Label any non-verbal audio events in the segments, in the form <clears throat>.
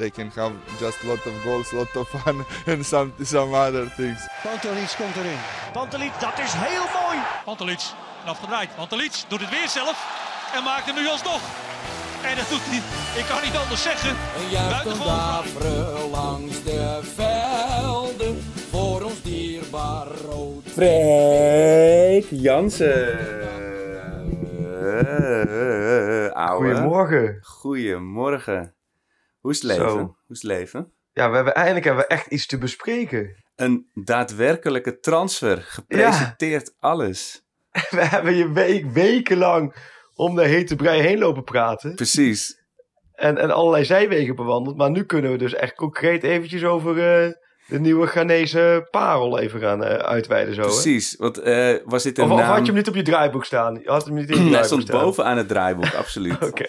They can have just lot of goals, lot of fun, <laughs> and some some other things. Pantelic komt erin. Pantelic, dat is heel mooi. Pantelic, afgedraaid. Pantelic doet het weer zelf en maakt hem nu alsnog. En dat doet hij, ik kan niet anders zeggen. Buitengewoon fraai. langs de velden voor ons dierbaar rood. Freek Jansen. Ouwe. Goedemorgen. Goedemorgen. Hoe is het leven? Zo. Hoe is het leven? Ja, we hebben eindelijk hebben we echt iets te bespreken. Een daadwerkelijke transfer. Gepresenteerd alles. <laughs> We hebben je week, wekenlang om de hete brei heen lopen praten. Precies. En, en allerlei zijwegen bewandeld. Maar nu kunnen we dus echt concreet eventjes over eh, de nieuwe Ghanese parel even gaan eh, uitweiden. Zo, hè? Precies. Want eh, was dit een Of, had je hem niet op je draaiboek staan? Had hem niet in je <clears throat> Hij draaiboek stond staan. bovenaan het draaiboek, absoluut. <laughs> Oké.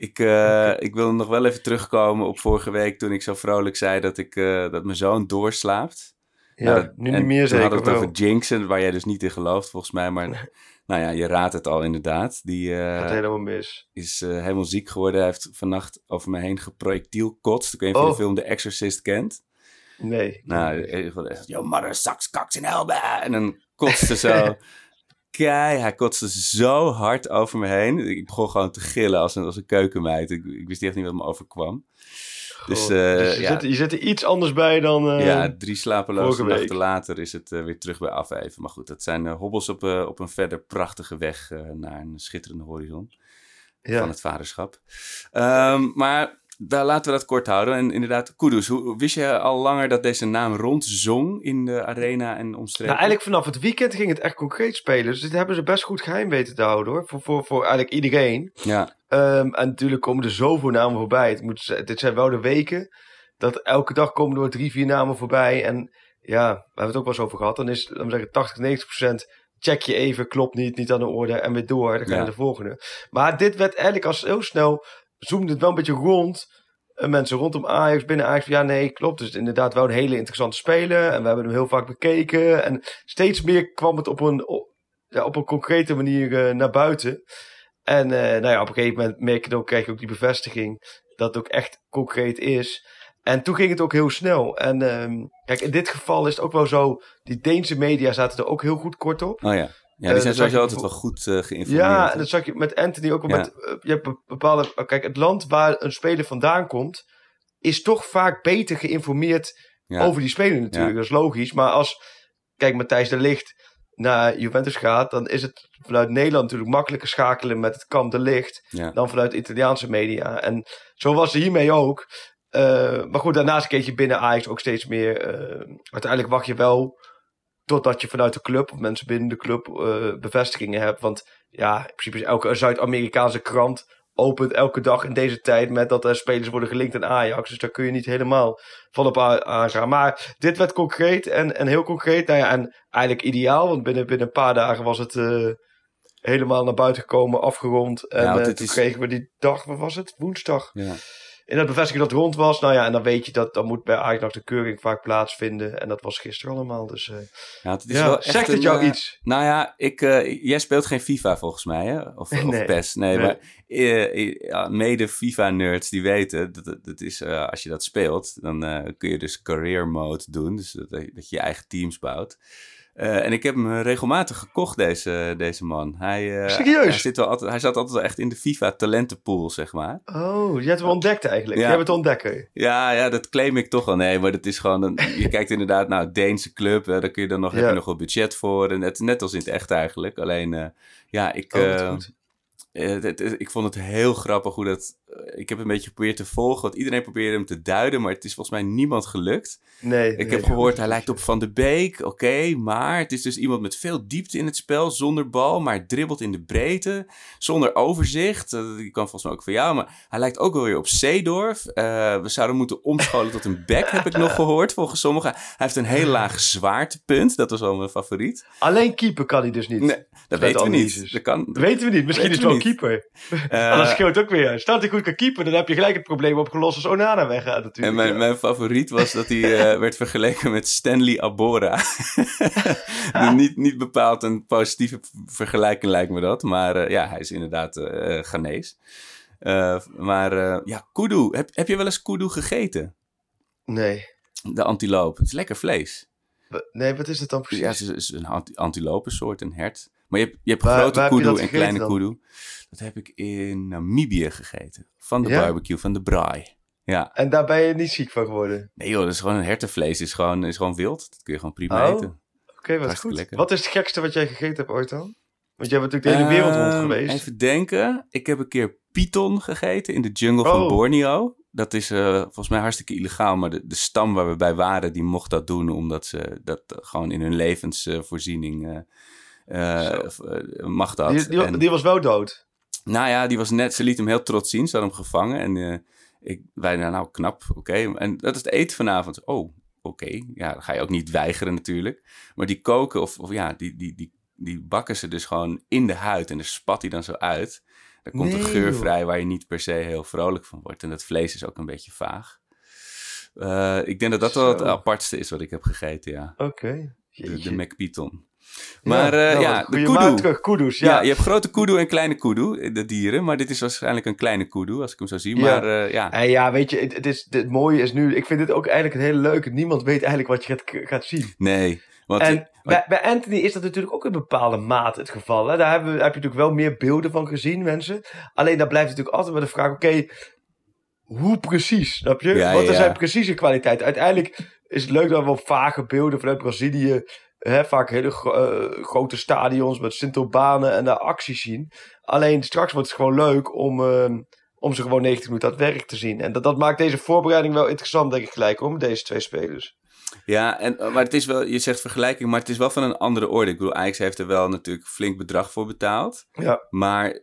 Ik, eh, ik wil nog wel even terugkomen op vorige week toen ik zo vrolijk zei dat, ik, eh, dat mijn zoon doorslaapt. Ja, Nou, dat- nu niet meer zeker. hadden we het wel. over jinxen, waar jij dus niet in gelooft volgens mij. Maar nou ja, je raadt het al inderdaad. Die eh, Gaat helemaal mis. is helemaal ziek geworden. Hij heeft vannacht over me heen geprojectiel kotst. Ik weet niet of je Oh. de film The Exorcist kent. Nee. Nou, yo mother sucks cocks in hell. bah." En dan kotste zo. <laughs> Kei, hij kotste zo hard over me heen. Ik begon gewoon te gillen als een, als een keukenmeid. Ik, ik wist echt niet wat me overkwam. Dus, eh, Dus je, ja. zit, je zit er iets anders bij dan... eh, ja, drie slapeloze nachten later is het eh, weer terug bij afeven. Maar goed, dat zijn hobbels op, op een verder prachtige weg naar een schitterende horizon ja. van het vaderschap. Ehm, maar daar laten we dat kort houden. En inderdaad, Kudus, hoe, wist je al langer dat deze naam rondzong in de arena en omstreken? Nou, eigenlijk vanaf het weekend ging het echt concreet spelen. Dus dit hebben ze best goed geheim weten te houden hoor. Voor, voor, voor eigenlijk iedereen. Ja, Ehm, en natuurlijk komen er zoveel namen voorbij. Het moet, dit zijn wel de weken. Dat elke dag komen er drie, vier namen voorbij. En ja, we hebben het ook wel eens over gehad. Dan is, laten we zeggen, 80, 90 procent. Check je even, klopt niet, niet aan de orde. En weer door. Dan ga je Ja. naar de volgende. Maar dit werd eigenlijk als heel snel. Zoomde het wel een beetje rond. En mensen rondom Ajax, binnen Ajax. Ja, nee, klopt. Dus inderdaad wel een hele interessante speler. En we hebben hem heel vaak bekeken. En steeds meer kwam het op een, op, ja, op een concrete manier eh, naar buiten. En eh, nou ja, op een gegeven moment merk je dan, krijg je ook die bevestiging dat het ook echt concreet is. En toen ging het ook heel snel. En ehm, kijk, in dit geval is het ook wel zo, die Deense media zaten er ook heel goed kort op. oh ja. Ja, Eh, die dat zijn sowieso je altijd wel goed eh, geïnformeerd. Ja, en dat zag je met Anthony ook. Met, eh, je hebt be- bepaalde. oh, Kijk, het land waar een speler vandaan komt, is toch vaak beter geïnformeerd over die speler natuurlijk. Dat is logisch. Maar als, kijk, Matthijs de Licht naar Juventus gaat, dan is het vanuit Nederland natuurlijk makkelijker schakelen met het kamp de Licht Ja. dan vanuit Italiaanse media. En zo was het hiermee ook. Eh, maar goed, daarnaast keek je binnen Ajax ook steeds meer. eh, uiteindelijk wacht je wel totdat je vanuit de club of mensen binnen de club eh, bevestigingen hebt. Want ja, in principe is elke Zuid-Amerikaanse krant opent elke dag in deze tijd met dat er spelers worden gelinkt aan Ajax. Dus daar kun je niet helemaal van op aangaan. Maar dit werd concreet en, en heel concreet. Nou ja, en eigenlijk ideaal, want binnen, binnen een paar dagen was het eh, helemaal naar buiten gekomen, afgerond. En Ja, eh, toen is- kregen we die dag, wat was het? Woensdag. Ja. En dat bevestiging dat het rond was. Nou ja, en dan weet je dat dan moet bij Ajax nog de keuring vaak plaatsvinden. En dat was gisteren allemaal. Dus eh, Ja, het is ja, wel echt zegt het jou eh, iets? Nou ja, ik, eh, jij speelt geen FIFA volgens mij, hè? Of, <laughs> of Nee. PES. Nee, Nee. maar mede FIFA-nerds die weten, dat, dat, is, als je dat speelt, dan eh, kun je dus career mode doen. Dus dat, dat je je eigen teams bouwt. Eh, en ik heb hem regelmatig gekocht, deze, deze man. Hij, eh, Serieus? Hij, zit wel altijd, hij zat altijd wel echt in de FIFA-talentenpool, zeg maar. Oh, je hebt hem ontdekt eigenlijk. Ja. Jij bent ontdekker. Ja, ja, dat claim ik toch wel. Nee, maar dat is gewoon... Een, je <laughs> kijkt inderdaad, nou, Deense club, hè, daar kun je dan nog, heb je nog wel budget voor. En het, net als in het echt eigenlijk. Alleen, eh, ja, ik... Oh, ik vond het heel grappig hoe dat... eh, ik heb een beetje geprobeerd te volgen, want iedereen probeerde hem te duiden, maar het is volgens mij niemand gelukt. Nee. Ik nee, heb gehoord, hij lijkt op Van de Beek, oké, maar het is dus iemand met veel diepte in het spel, zonder bal, maar dribbelt in de breedte, zonder overzicht. Eh, die kan volgens mij ook van jou, maar hij lijkt ook wel weer op Seedorf. Eh, we zouden moeten omscholen tot een back, heb ik nog gehoord, volgens sommigen. Hij heeft een heel laag zwaartepunt, dat was wel mijn favoriet. Alleen keeper kan hij dus niet. Nee, dat weten we niet. Dat kan, Dat weten we niet. Misschien is het we wel keeper. <laughs> Maar dat scheelt ook weer. Staat hij goed kan keeper, dan heb je gelijk het probleem opgelost als Onana weggaat natuurlijk. En mijn, mijn favoriet was dat hij eh, werd vergeleken met Stanley Abora. <laughs> niet, niet bepaald een positieve vergelijking lijkt me dat. Maar eh, ja, hij is inderdaad Ghanese. Eh, maar ja, kudu. Heb, heb je wel eens kudu gegeten? Nee. De antiloop. Het is lekker vlees. Nee, wat is het dan precies? Ja, het is, een anti antilopensoort, een hert. Maar je hebt, je hebt Waar- grote waar kudu en kleine dan? kudu. Dat heb ik in Namibië gegeten. Van de Ja? barbecue, van de braai. Ja. En daar ben je niet ziek van geworden. Nee joh, dat is gewoon een hertenvlees. is gewoon, is gewoon wild. Dat kun je gewoon prima Oh. eten. Oké, wat goed. lekker. Wat is het gekste wat jij gegeten hebt ooit dan? Want jij bent natuurlijk de hele wereld rond Ehm, geweest. Even denken. Ik heb een keer python gegeten in de jungle van Oh. Borneo. Dat is eh, volgens mij hartstikke illegaal. Maar de, de stam waar we bij waren, die mocht dat doen. Omdat ze dat gewoon in hun levensvoorziening eh, mag dat. die, die, En- die was wel dood. nou ja, die was net, ze liet hem heel trots zien. Ze had hem gevangen. En eh, ik, wij, nou, nou knap, oké. En dat is het eten vanavond. Oh, oké. Ja, dan ga je ook niet weigeren natuurlijk. Maar die koken, of, of ja, die, die, die, die bakken ze dus gewoon in de huid. En dan spat hij dan zo uit. Daar komt een geur joh. vrij waar je niet per se heel vrolijk van wordt. En dat vlees is ook een beetje vaag. Eh, ik denk dat dat wel het apartste is wat ik heb gegeten, ja. Oké. De, de. McPython. Maar eh, ja, wat de kudu. terug, kudus, Ja. ja. je hebt grote kudu en kleine kudu, eh, de dieren. Maar dit is waarschijnlijk een kleine kudu, als ik hem zo zie. Ja. Maar eh, ja, En ja, weet je, het, het, is, het mooie is nu... Ik vind dit ook eigenlijk een hele leuke. Niemand weet eigenlijk wat je gaat, gaat zien. nee. Want, En bij, bij Anthony is dat natuurlijk ook in bepaalde mate het geval. Hè? Daar hebben, heb je natuurlijk wel meer beelden van gezien, mensen. Alleen daar blijft natuurlijk altijd wel de vraag, oké, hoe precies, snap je? Ja, Wat is ja. zijn precieze kwaliteit? Uiteindelijk is het leuk dat we op vage beelden vanuit Brazilië, hè, vaak hele gro- eh, grote stadions met Sintelbanen en daar acties zien. Alleen straks wordt het gewoon leuk om, eh, om ze gewoon 90 minuten aan het werk te zien. En dat, dat maakt deze voorbereiding wel interessant, denk ik gelijk, om deze twee spelers. ja, en, eh, maar het is wel, je zegt vergelijking, maar het is wel van een andere orde. Ik bedoel, Ajax heeft er wel natuurlijk flink bedrag voor betaald. Ja. Maar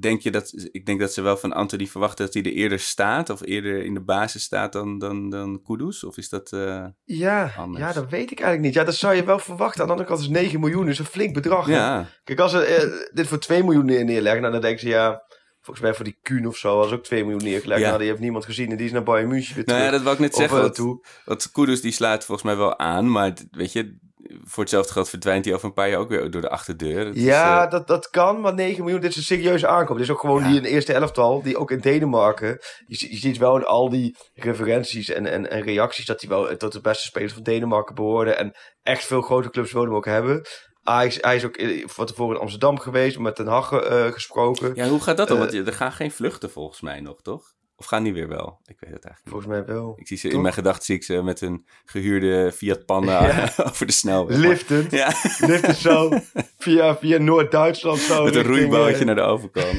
denk je dat, ik denk dat ze wel van Anthony verwachten dat hij er eerder staat, of eerder in de basis staat dan, dan, dan Kudus? Of is dat... eh, Ja, Anders. ja, dat weet ik eigenlijk niet. Ja, dat zou je wel verwachten. Aan de andere kant is 9 miljoen is een flink bedrag. ja, Kijk, als ze eh, dit voor 2 miljoen neer- neerleggen, nou, dan denken ze ja, volgens mij voor die Kuhn of zo was ook 2 miljoen neergelegd. Ja. Nou, die heeft niemand gezien en die is naar Bayern München weer nou terug. ja, dat wou ik net Of, zeggen. eh, want- Kudus die slaat volgens mij wel aan, maar weet je, voor hetzelfde geld verdwijnt hij over een paar jaar ook weer door de achterdeur. Het is, Ja, eh, dat, dat kan, maar 9 miljoen, dit is een serieuze aankoop. Dit is ook gewoon Ja. die in eerste elftal, die ook in Denemarken. Je, zie- je ziet wel in al die referenties en, en, en reacties dat hij wel tot de beste spelers van Denemarken behoorde. En echt veel grote clubs wilden hem ook hebben. Hij is, hij is ook eh, van tevoren in Amsterdam geweest, met Den Haag eh, gesproken. ja, hoe gaat dat dan? Want er gaan geen vluchten volgens mij nog, toch? Of gaan die weer wel? Ik weet het eigenlijk niet. Volgens mij wel. Ik zie ze in mijn gedachten zie ik ze met een gehuurde Fiat Panda <laughs> Ja. <laughs> over de snelweg. Liftend. Ja, Liften zo via, via Noord-Duitsland zo. met een roeibootje eh, naar de overkant.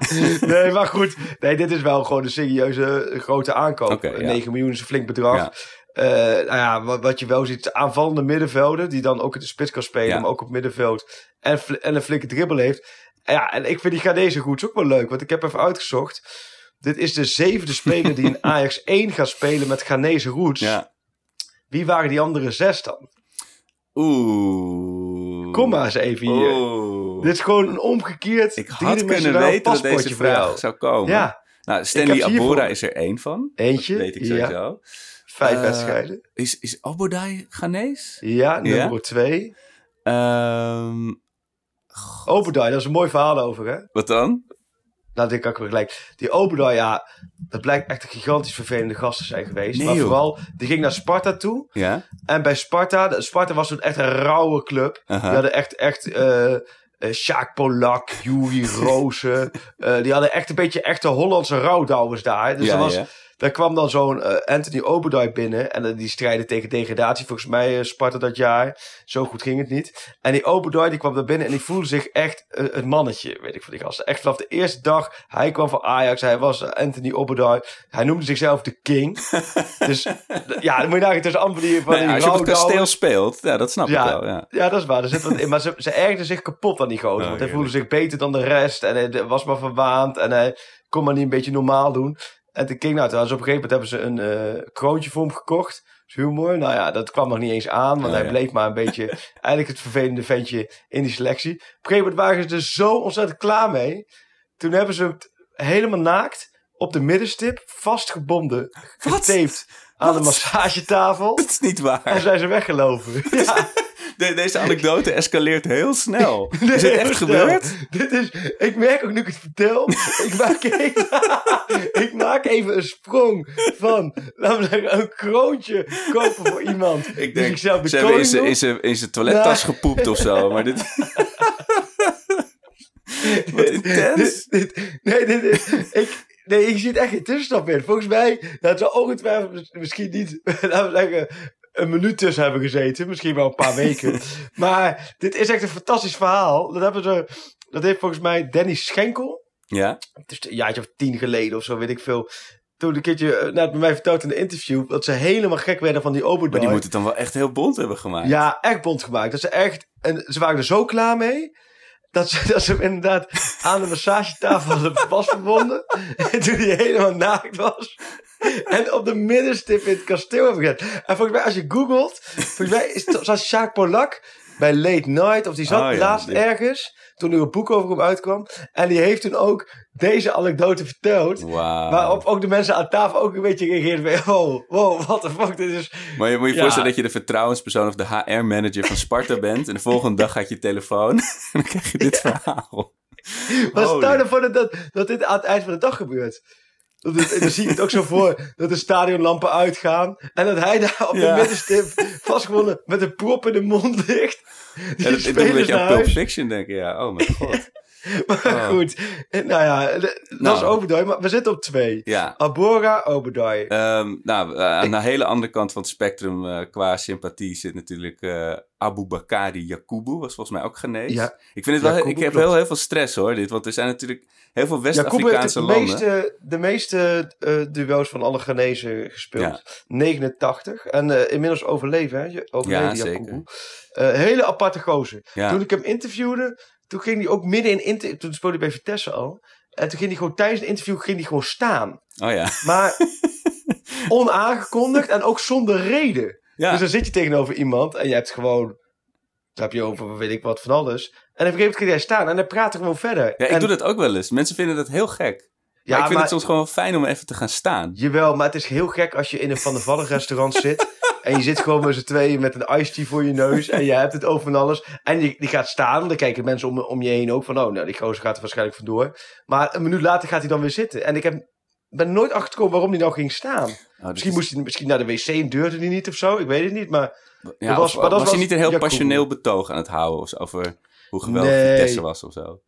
<laughs> nee, maar goed. Nee, dit is wel gewoon een serieuze eh, grote aankoop. Oké, ja. 9 miljoen is een flink bedrag. Ja. Eh, nou ja, wat, wat je wel ziet, aanvallende middenvelden, die dan ook in de spits kan spelen, Ja. maar ook op middenveld. En, en een flinke dribbel heeft. Ja, en ik vind die Ghanese goed ook wel leuk, want ik heb even uitgezocht. Dit is de zevende speler die in <laughs> Ajax 1 gaat spelen met Ghanese roots. Ja. Wie waren die andere zes dan? Oeh. Kom maar eens even hier. Oeh. Dit is gewoon een omgekeerd Ik had kunnen weten dat deze vraag zou komen. Ja, Nou, Stanley. Abora is er één van. eentje. Weet ik ja, sowieso. vijf Eh, wedstrijden. Is, is Obodai Ghanese? Ja, nummer twee. Ehm, Obadai, dat is een mooi verhaal over, hè? wat dan? Nou, kan ik weer gelijk. Die Obadai, ja, dat blijkt echt een gigantisch vervelende gast te zijn geweest. Nee, maar joh. vooral, die ging naar Sparta toe. Ja? En bij Sparta, de- Sparta was toen echt een rauwe club. Die hadden echt, echt, eh eh Sjaak Polak, Juri <laughs> Rozen. eh, die hadden echt een beetje echte Hollandse rouwdouwers daar. Dus ja, dat was, ja. Daar kwam dan zo'n eh, Anthony Obadoi binnen. En eh, die strijden tegen degradatie. Volgens mij uh, Sparta dat jaar. Zo goed ging het niet. En die Obadoi die kwam daar binnen en die voelde zich echt het mannetje. Weet ik van die gasten. Echt vanaf de eerste dag. Hij kwam van Ajax. Hij was Anthony Obadoi. Hij noemde zichzelf de king. <laughs> dus ja, dan moet je nagaan tussen amper die van nee, die Als je op het kasteel speelt, ja, dat snap ja, ik wel. Ja. ja, dat is waar. Er zit wat in. Maar ze, ze ergden zich kapot aan die gozer. Oh, want hij heerlijk. voelde zich beter dan de rest. En hij was maar verwaand. En hij kon maar niet een beetje normaal doen. En toen King, nou, was op een gegeven moment hebben ze een eh, kroontje voor hem gekocht. Dat is humor. Nou ja, dat kwam nog niet eens aan. Want Oh, hij ja. bleef maar een beetje <laughs> eigenlijk het vervelende ventje in die selectie. Op een gegeven moment waren ze er zo ontzettend klaar mee. Toen hebben ze het helemaal naakt op de middenstip vastgebonden, getaped aan de massagetafel. <laughs> Dat is niet waar. En zijn ze weggelopen. <laughs> Ja. De- deze anekdote escaleert heel snel. <laughs> Nee, is het echt gebeurd? Dit is, ik merk ook nu ik het vertel. <laughs> ik, maak even, <laughs> ik maak even een sprong van, laten we zeggen, een kroontje kopen voor iemand. Ik denk, zichzelf de ze hebben in zijn- toilettas Ja. gepoept of zo. Maar dit... Wat intens. Dit, dit, nee, dit is, ik, nee, ik zit echt geen tussenstap in. Volgens mij, dat zou ongetwijfeld mis- misschien niet, laten we zeggen, een minuut tussen hebben gezeten. Misschien wel een paar weken. <laughs> maar dit is echt een fantastisch verhaal. Dat, hebben ze, dat heeft volgens mij Danny Schenkel. Ja? Het is een jaartje of tien geleden of zo, weet ik veel. Toen een keertje, eh, nou, het bij mij verteld in de interview, dat ze helemaal gek werden van die Obadoi. Maar die moet het dan wel echt heel bond hebben gemaakt. Ja, echt bond gemaakt. Dat ze echt, en ze waren er zo klaar mee. Dat ze, hem inderdaad aan de massagetafel hadden vastverbonden. En toen hij helemaal naakt was. En op de middenstip in het kasteel hebben gezet. En volgens mij, als je googelt. Volgens mij is zoals Sjaak Polak bij Late Night. Of die zat Oh ja, laatst die- ergens. Toen er een boek over hem uitkwam. En die heeft toen ook deze anekdote verteld. Waarop ook de mensen aan tafel ook een beetje reageerden. van, Wow, wow, what the fuck, dit is... Maar je moet je Ja. voorstellen dat je de vertrouwenspersoon of de HR-manager van Sparta <laughs> bent. En de volgende dag gaat je telefoon. <laughs> En dan krijg je dit verhaal. Maar Holy. stel ervoor dat, dat, dat dit aan het eind van de dag gebeurt. Dat het, en dan zie ik het ook zo voor dat de stadionlampen uitgaan. En dat hij daar op de middenstip vastgewonnen met een prop in de mond ligt. Die Ja, dat, ik doe een beetje aan Pulp. Fiction denken. Ja, oh mijn god. <laughs> Maar Oh. goed, en nou ja, dat Nou. is Obadoi. Maar we zitten op twee. Ja. Abora, Obadoi. Ehm, nou, eh, aan de hele andere kant van het spectrum eh, qua sympathie zit natuurlijk eh Abu Bakari Yakubu. Was volgens mij ook Ghanese. Ja. Ik vind het wel, Yakubu, ik heb heel, heel veel stress hoor, dit. Want er zijn natuurlijk heel veel West-Afrikaanse de landen. meeste, de meeste eh, duels van alle Ghanese gespeeld. Ja. 89. En eh, inmiddels overleven, hè? Overleden Ja. Eh, hele aparte gozer. Ja. Toen ik hem interviewde, toen ging hij ook midden in... Inter toen speelde hij bij Vitesse al. En toen ging hij gewoon tijdens het interview ging hij gewoon staan. Oh ja. Maar <laughs> onaangekondigd en ook zonder reden. ja. Dus dan zit je tegenover iemand en je hebt gewoon... Dan heb je over weet ik wat van alles. En op een gegeven moment hij staan en hij praatte gewoon verder. ja, ik en, doe dat ook wel eens. Mensen vinden dat heel gek. Ja, maar ik vind maar- het soms gewoon fijn om even te gaan staan. Jawel, maar het is heel gek als je in een Van der Vallen restaurant zit. En je zit gewoon met z'n tweeën met een iced tea voor je neus. En je hebt het over van alles. En je, die gaat staan. Dan kijken mensen om, om je heen ook van... Oh, nou, die gozer gaat er waarschijnlijk vandoor. Maar een minuut later gaat hij dan weer zitten. En ik heb, ben nooit achtergekomen waarom hij nou ging staan. Dit Misschien is- moest hij misschien naar de wc en durfde hij niet of zo. Ik weet het niet, maar... ja, was- of- maar dat was, was hij niet een heel passioneel betoog aan het houden of over hoe geweldig Nee. Vitesse was of zo?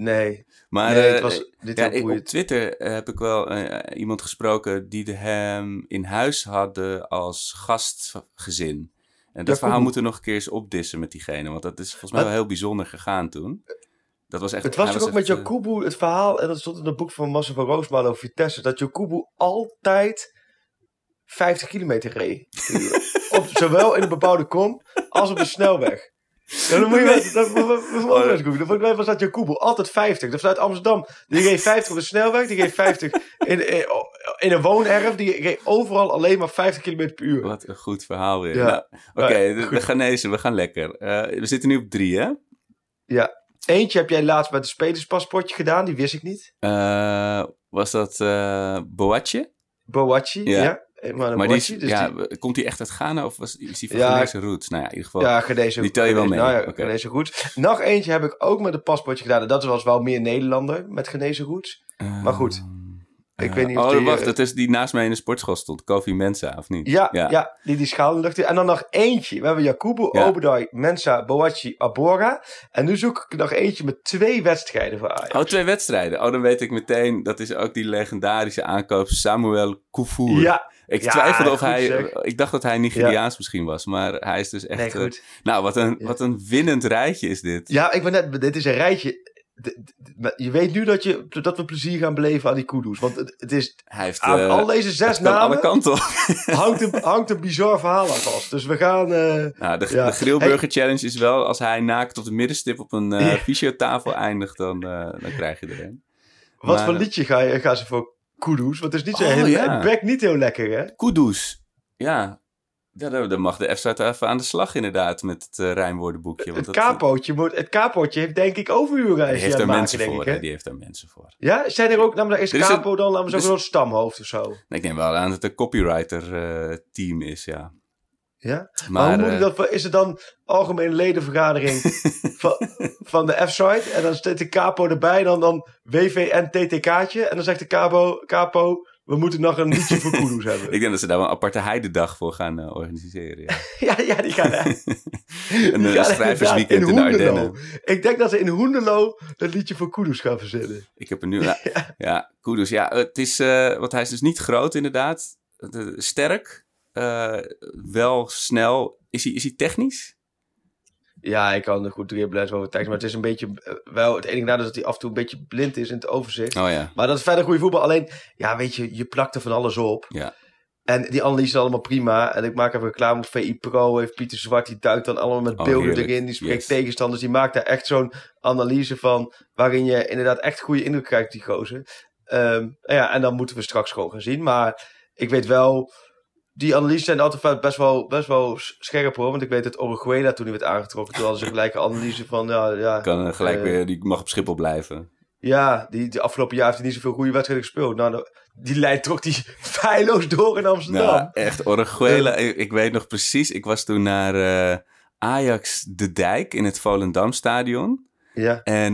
Nee, Maar nee eh, het was niet ja, heel ik- op. Twitter eh, heb ik wel eh, iemand gesproken die de hem in huis hadden als gastgezin. En dat Ja, verhaal moeten we nog een keer eens opdissen met diegene, want dat is volgens mij wel heel bijzonder gegaan toen. Dat was echt, Het was ook met eh, Jakubu het verhaal, en dat stond in het boek van Massa van Roosmalen over Vitesse, dat Jakubu altijd 50 kilometer reed. <laughs> op, zowel in de bebouwde kom als op de snelweg. Ja, dan moet je wel, dat, dat, dat, dat, dat, was dat Jakubu altijd 50. Dat vanuit Amsterdam. Die reed 50 op de snelweg, die reed 50 in, in, in een woonerf. Die reed overal alleen maar 50 kilometer per uur. Wat een goed verhaal weer. Ja. Nou, Oké, Ja, de Ghanese, we gaan lekker. Eh, we zitten nu op drie, hè? Ja. Eentje heb jij laatst met een spelerspaspoortje gedaan, die wist ik niet. Eh, was dat eh Boatje? Ja. Emmanuel Maar die is, dus ja, die- komt hij echt uit Ghana of was, is hij van Ja. Ghanese roots? Nou ja, in ieder geval. Ja, Ghanese Die tel je wel mee. Nou ja, Oké. Ghanese roots. Nog eentje heb ik ook met een paspoortje gedaan. En dat was wel meer Nederlander met Ghanese roots. Maar goed. Ik weet niet of oh, die, wacht, eh, dat is die naast mij in de sportschool stond. Kofi Mensa, of niet? Ja, ja. die die schaal in de lucht heeft. En dan nog eentje. We hebben Jakubu, Ja. Obadai, Mensa, Boachi, Abora. En nu zoek ik nog eentje met twee wedstrijden voor Ajax. Oh, twee wedstrijden. Oh, dan weet ik meteen. Dat is ook die legendarische aankoop Samuel Koufour. Ja, Ik Ja, twijfelde of hij... zeg. Ik dacht dat hij Nigeriaans misschien was. Maar hij is dus echt... nee, eh, nou, wat een, Ja. wat een winnend rijtje is dit. Ja, ik ben net, dit is een rijtje. Je weet nu dat, je, dat we plezier gaan beleven aan die kudos. Want het, het is Hij heeft... aan eh, al deze zes alle namen kanten <laughs> hangt een, hangt een bizar verhaal aan vast. Dus we gaan... eh, Nou, de, Ja. de Grillburger Challenge is wel... Als hij naakt op de middenstip op een Ja. fysiotafel eindigt... Dan, dan krijg je er een. wat Maar- voor liedje ga je, gaan ze voor kudos? Want het is niet zo Oh, heel... ja. Werkt niet heel lekker, hè? Kudus. Ja. Ja, dan mag de F Zuid even aan de slag inderdaad met het eh, rijmwoordenboekje. Want Het dat- kapootje, moet, het kapootje heeft denk ik Die overuurreisje heeft aan voor. hè? ik. Die heeft daar mensen voor. Ja, zijn er ook, namelijk is Er is een- capo dan, laten we is- zeggen, zo'n stamhoofd of zo? Ik neem wel aan dat het een copywriter eh, team is, ja. Ja? Maar, Maar, hoe moet ik eh, dat, is het dan algemene ledenvergadering <laughs> van, van de F-site en dan staat de capo erbij, dan, dan WVN-TTK'tje en dan zegt de capo, capo, we moeten nog een liedje voor kudos <laughs> hebben. ik denk dat ze daar een aparte heidedag voor gaan eh, organiseren. Ja. <laughs> ja, ja, die gaan een die eh, schrijversweekend in de Hoenderloo. Ardennen. Ik denk dat ze in Hoenderloo een liedje voor kudos gaan verzinnen. Ik heb er nu... Ja, ja. Ja, het is... eh want hij is dus niet groot inderdaad. De- sterk. Eh, wel snel. Is hij, is hij technisch? Ja, ik kan er goed dribbelen en zo over tekst. Maar het is een beetje eh, wel. Het enige nadeel is dat hij af en toe een beetje blind is in het overzicht. Oh ja. Maar dat is verder goede voetbal. Alleen, ja, weet je, je plakt er van alles op. Ja. En die analyse is allemaal prima. En ik maak even reclame voor VI Pro. Heeft Pieter Zwart, die duikt dan allemaal met Oh, beelden heerlijk. erin. Die spreekt Yes. tegenstanders. Die maakt daar echt zo'n analyse van. Waarin je inderdaad echt goede indruk krijgt, die gozer. Ehm, ja, en dan moeten we straks gewoon gaan zien. Maar ik weet wel. Die analyses zijn altijd best wel, best wel scherp hoor. Want ik weet dat Orejuela toen hij werd aangetrokken. Toen hadden ze gelijk een analyse van. Ja, ja, Kan eh, gelijk eh, weer... Die mag op Schiphol blijven. ja, die, die afgelopen jaar heeft hij niet zoveel goede wedstrijden gespeeld. Nou, die leidt toch die <laughs> feilloos door in Amsterdam. Nou, echt, Orejuela. ik, ik weet nog precies, ik was toen naar eh, Ajax De Dijk in het Volendam stadion. Ja. En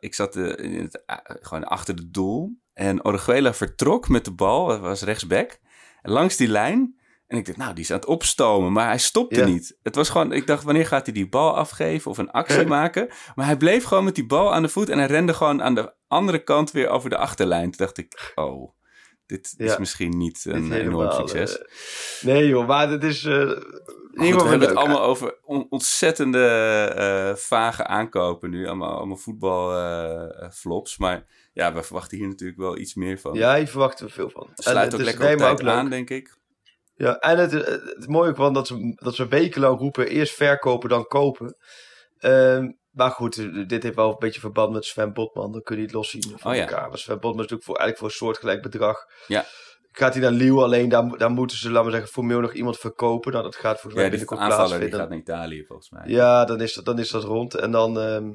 ik zat in het, gewoon achter het doel. En Orejuela vertrok met de bal, was rechtsback, langs die lijn. En ik dacht, nou, die is aan het opstomen, maar hij stopte Ja. niet. Het was gewoon, ik dacht, wanneer gaat hij die bal afgeven of een actie <laughs> maken? Maar hij bleef gewoon met die bal aan de voet en hij rende gewoon aan de andere kant weer over de achterlijn. Toen dacht ik, oh, dit is misschien niet Dit een enorm helemaal, succes. eh, nee joh, maar het is... eh goed, we hebben het allemaal over on- ontzettende eh, vage aankopen nu. Allemaal, allemaal voetbalflops. maar ja, we verwachten hier natuurlijk wel iets meer van. Ja, hier verwachten we veel van. Het sluit het ook is- lekker op leuk. aan, denk ik. Ja, en het, het, mooie wel dat ze, dat ze wekenlang roepen, eerst verkopen, dan kopen. Ehm, maar goed, dit heeft wel een beetje verband met Sven Botman. Dan kun je het loszien van Oh ja. elkaar. Maar Sven Botman is natuurlijk voor, eigenlijk voor een soortgelijk bedrag. Ja. Gaat hij naar Lille, alleen daar, daar moeten ze, laten we zeggen, formeel nog iemand verkopen. Nou, dat gaat volgens mij Ja, die binnenkort die plaatsvinden. gaat naar Italië volgens mij. Ja, dan is dat, dan is dat rond. En dan, ehm,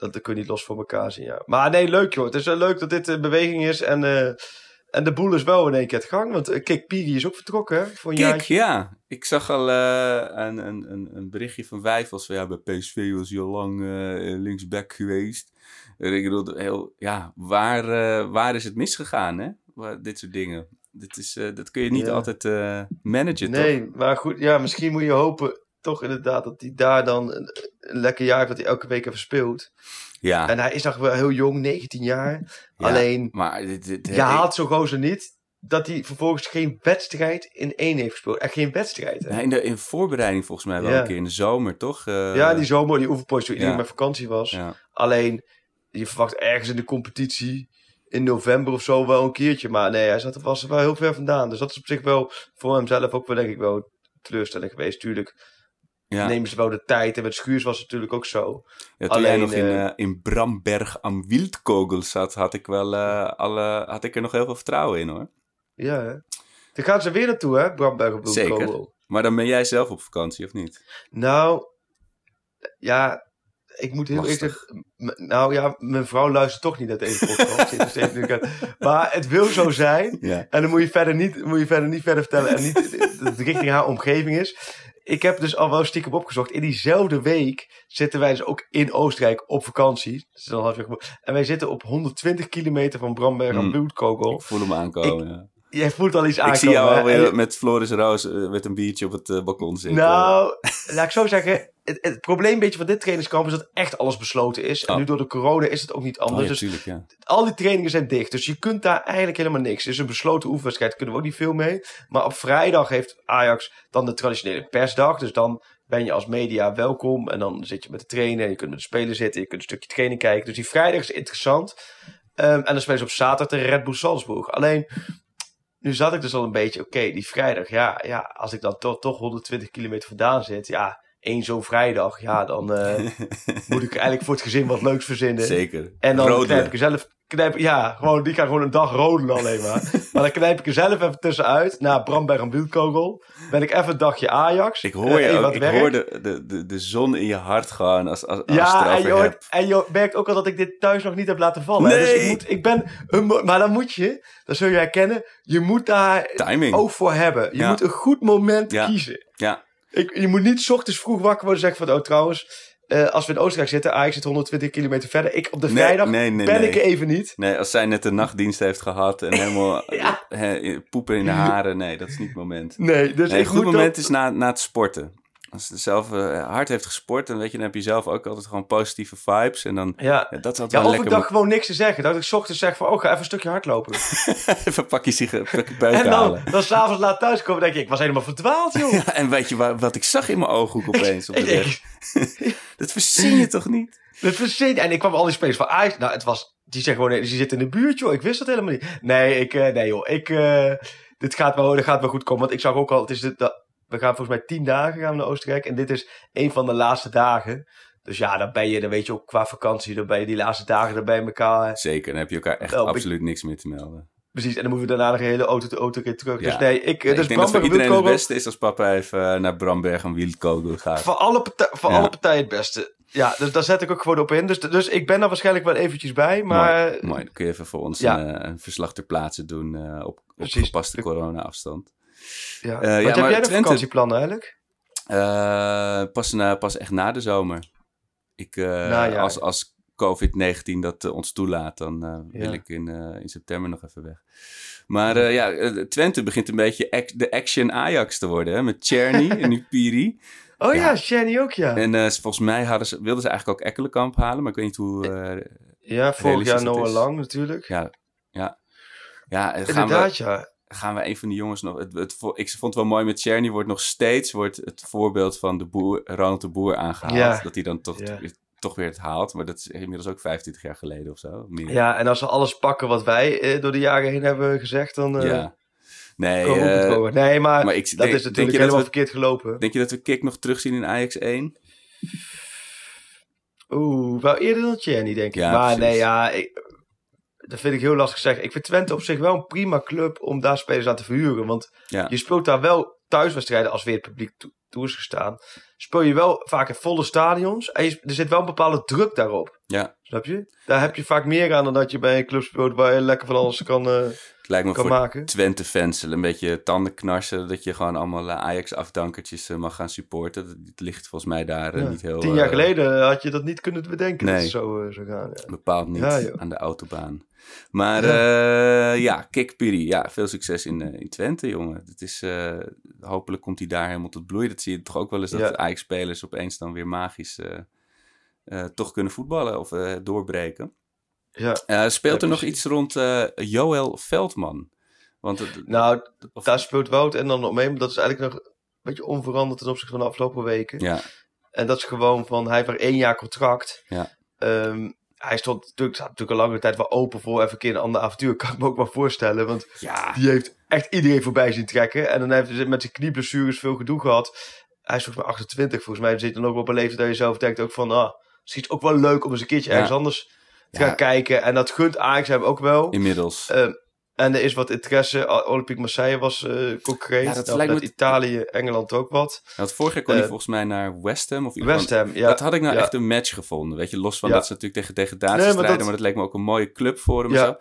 dan, dan kun je niet los voor elkaar zien, ja. Maar nee, leuk joh. Het is wel leuk dat dit in beweging is. En, eh, en de boel is wel in één keer het gang. Want uh, Kik Piri is ook vertrokken, hè? Voor een ja. Ik zag al eh, een, een, een, een berichtje van Wijfels. Van, ja, bij PSV was hij al lang eh, linksback geweest. Ik bedoel, heel, ja, waar, eh, waar is het misgegaan, hè? Waar, dit soort dingen. Dit is, eh, dat kun je niet Ja. altijd eh, managen, toch? Nee, maar goed, ja, misschien moet je hopen toch inderdaad dat hij daar dan een, een lekker jaar heeft dat hij elke week even speelt. Ja, En hij is nog wel heel jong, 19 jaar. ja, Alleen, Maar dit, dit, je haalt zo'n gozer niet dat hij vervolgens geen wedstrijd in één heeft gespeeld. Echt geen wedstrijd, hè? Ja, in, de, in voorbereiding volgens mij wel Ja. een keer in de zomer, toch? Eh, ja, die zomer, die oefenpotje toen iedereen met vakantie was. Alleen, je verwacht ergens in de competitie in november of zo wel een keertje. Maar nee, hij zat er, was er wel heel ver vandaan. Dus dat is op zich wel voor hemzelf ook wel, denk ik, wel teleurstelling geweest. Tuurlijk Ja. nemen ze wel de tijd. En met Schuurs was het natuurlijk ook zo. Ja, toen jij Alleen, nog in, eh, eh, in Bramberg am Wildkogel zat, had ik, wel, eh, alle, had ik er nog heel veel vertrouwen in hoor. Ja, hè? Daar gaan ze weer naartoe, hè? Bramberg op Zeker. Wilco. Maar dan ben jij zelf op vakantie, of niet? Nou, ja, ik moet heel eerlijk Nou ja, mijn vrouw luistert toch niet naar deze podcast. Maar het wil zo zijn. Ja. En dan moet je verder niet, moet je verder, niet verder vertellen. En niet dat het richting haar omgeving is. Ik heb dus al wel stiekem opgezocht. In diezelfde week zitten wij dus ook in Oostenrijk op vakantie. Dus dan en wij zitten op 120 kilometer van Bramberg aan Hmm. Bloedkogel. Ik voel hem aankomen. ja. Jij voelt al iets aankomen. Ik zie jou alweer met Floris Roos eh, met een biertje op het eh, balkon zitten. Nou, laat ik zo zeggen. Het, het probleem een beetje van dit trainingskamp is dat echt alles besloten is. En Oh. nu door de corona is het ook niet Oh, anders. ja, dus tuurlijk, ja. al die trainingen zijn dicht. Dus je kunt daar eigenlijk helemaal niks. Het is een besloten oefenwedstrijd. Daar kunnen we ook niet veel mee. Maar op vrijdag heeft Ajax dan de traditionele persdag. Dus dan ben je als media welkom. En dan zit je met de trainer. Je kunt met de spelers zitten. Je kunt een stukje training kijken. Dus die vrijdag is interessant. Ehm, en dan spelen ze op zaterdag tegen Red Bull Salzburg. Alleen, nu zat ik dus al een beetje... Oké, die vrijdag. Ja, ja, als ik dan toch, toch 120 kilometer vandaan zit. Ja, één zo'n vrijdag. Ja, dan eh, <laughs> moet ik eigenlijk voor het gezin wat leuks verzinnen. Zeker. En dan Rodelen. knijp ik er zelf... Knijp, ja, gewoon, die kan gewoon een dag rodelen alleen maar. <laughs> maar dan knijp ik er zelf even tussenuit. Na Bramberg en Wildkogel. Ben ik even een dagje Ajax. Ik hoor eh, je even ook. Ik werk. hoor de, de, de, de zon in je hart gewoon als, als, Ja, en je, hoort, en je merkt ook al dat ik dit thuis nog niet heb laten vallen. hè. Dus Nee. ik, moet, ik ben... Een, maar dan moet je, dat zul je herkennen, je moet daar Timing. oog voor hebben. Je Ja. moet een goed moment Ja. kiezen. Ja, Ik, je moet niet 's ochtends vroeg wakker worden en zeggen van... Oh, trouwens, eh, als we in Oostenrijk zitten, Ajax zit 120 kilometer verder. Ik op de Nee, vrijdag nee, nee, ben ik even niet. nee, als zij net een nachtdienst heeft gehad en helemaal <laughs> Ja. poepen in de haren. Nee, dat is niet het moment. Nee, dus Nee, een goed moment dat- is na, na het sporten. Als ze zelf eh, hard heeft gesport, dan, weet je, dan heb je zelf ook altijd gewoon positieve vibes. En dan, Ja. ja, dat is altijd Ja, wel of ik lekker. dacht gewoon niks te zeggen. Dat ik 's ochtends zeg van, oh, ga even een stukje hardlopen. <laughs> Even pakje pakje <laughs> peuk en dan, halen. dan s'avonds laat thuiskomen, denk ik, ik was helemaal verdwaald, joh. <laughs> Ja, en weet je wa- wat ik zag in mijn ooghoek opeens op de Ik weg? dat verzin je toch niet? Dat verzin. En ik kwam al die spelers van Ajax. Nou, het was, die zeggen gewoon, nee, die zitten in de buurt, joh. Ik wist dat helemaal niet. Nee, ik, eh, nee, joh. Ik, eh, dit gaat wel, dit gaat wel goed komen. Want ik zag ook al, het is de- we gaan volgens mij tien dagen gaan we naar Oostenrijk. En dit is een van de laatste dagen. Dus ja, dan ben je, dan weet je ook qua vakantie, dan ben je die laatste dagen er bij elkaar. Zeker, dan heb je elkaar echt absoluut niks meer te melden. Precies, en dan moeten we daarna een hele auto, auto keer terug. Ja. Dus nee, ik, Nee, dus ik denk dat voor Bramberg iedereen het beste is als papa even eh, naar Bramberg en Wildkogel gaat. Voor alle, partij, voor Ja. alle partijen het beste. Ja, dus daar zet ik ook gewoon op in. Dus, dus ik ben er waarschijnlijk wel eventjes bij. Maar mooi, mooi, dan kun je even voor ons ja. een, eh, een verslag ter plaatse doen eh, op, op gepaste corona-afstand. Ja. Eh, ja, Wat heb maar jij de Twente- vakantieplannen eigenlijk? Eh, pas, na, pas echt na de zomer. Ik, eh, als, als COVID-19 dat ons toelaat, dan wil ik in, in september nog even weg. Maar ja, Twente begint een beetje de action Ajax te worden. Hè? Met Czerny <laughs> en nu Piri. Oh ja, Ja. Shani ook ja. En volgens mij hadden ze, wilden ze eigenlijk ook Ekkelenkamp halen. Maar ik weet niet hoe... ja, vorig jaar Noah. Lang natuurlijk. ja, ja. Ja, gaan we, Inderdaad ja. Gaan we een van die jongens nog... Het, ik vond het wel mooi met Czerny. Wordt nog steeds wordt het voorbeeld van de boer, Ronald de Boer aangehaald. Ja. Dat hij dan toch, Ja. toch weer het haalt. Maar dat is inmiddels ook 25 jaar geleden of zo. Meer. Ja, en als we alles pakken wat wij eh, door de jaren heen hebben gezegd, dan eh Ja. Nee, eh. Nee, maar, maar ik dat denk- is denk natuurlijk je dat helemaal we- verkeerd gelopen. denk je dat we Kik nog terugzien in Ajax 1? Oeh, wel eerder dan Channy, denk ik. Ja, maar precies. nee, ja, ik, dat vind ik heel lastig zeggen. Ik vind Twente op zich wel een prima club om daar spelers aan te verhuren. Want Ja. je speelt daar wel thuiswedstrijden als weer het publiek toe, toe is gestaan. Speel je wel vaak in volle stadions. En je- er zit wel een bepaalde druk daarop. Ja, Snap je? Daar heb je vaak meer aan dan dat je bij een club speelt waar je lekker van alles kan, eh, het lijkt me voor maken. Twente-fans een beetje tandenknarsen. Dat je gewoon allemaal eh, Ajax-afdankertjes eh, mag gaan supporten. Dat, dat ligt volgens mij daar eh, Ja. niet heel... Tien jaar geleden had je dat niet kunnen bedenken Nee. het zo zou gaan. Ja. Bepaald niet Ja, aan de autobaan. Maar ja, ja Kik Piri, ja, veel succes in, eh, in Twente, jongen. Het is, eh, hopelijk komt hij daar helemaal tot bloei. Dat zie je toch ook wel eens, dat Ja. Ajax-spelers opeens dan weer magisch toch kunnen voetballen of doorbreken. Ja. Speelt Ja, er nog iets rond Joël Veldman? Want het, Nou, of- daar speelt Wout en dan omheen. Dat is eigenlijk nog een beetje onveranderd ten opzichte van de afgelopen weken. ja, En dat is gewoon van, hij heeft maar één jaar contract. Ja. Ehm, hij stond natuurlijk, staat natuurlijk al langere tijd wel open voor even een keer een ander avontuur. <laughs> Kan ik me ook wel voorstellen. Want ja, die heeft echt iedereen voorbij zien trekken. En dan heeft hij met zijn knieblessures veel gedoe gehad. Hij is volgens mij 28. Volgens mij zit dan ook op een leeftijd dat je zelf denkt ook van... Ah, misschien is het ook wel leuk om eens een keertje Ja. ergens anders te Ja. gaan kijken. En dat gunt Ajax hem ook wel. inmiddels. Ehm, en er is wat interesse. Olympique Marseille was eh concreet. Ja, dat Nou, lijkt me- Italië, Engeland ook wat. Want vorig jaar kon hij eh, volgens mij naar West Ham. Of West Ham, ja. dat had ik nou ja. echt een match gevonden. Weet je, los van Ja. dat ze natuurlijk tegen degradatie Nee, maar strijden. dat- Maar dat leek me ook een mooie club voor hem. Ja. Zo.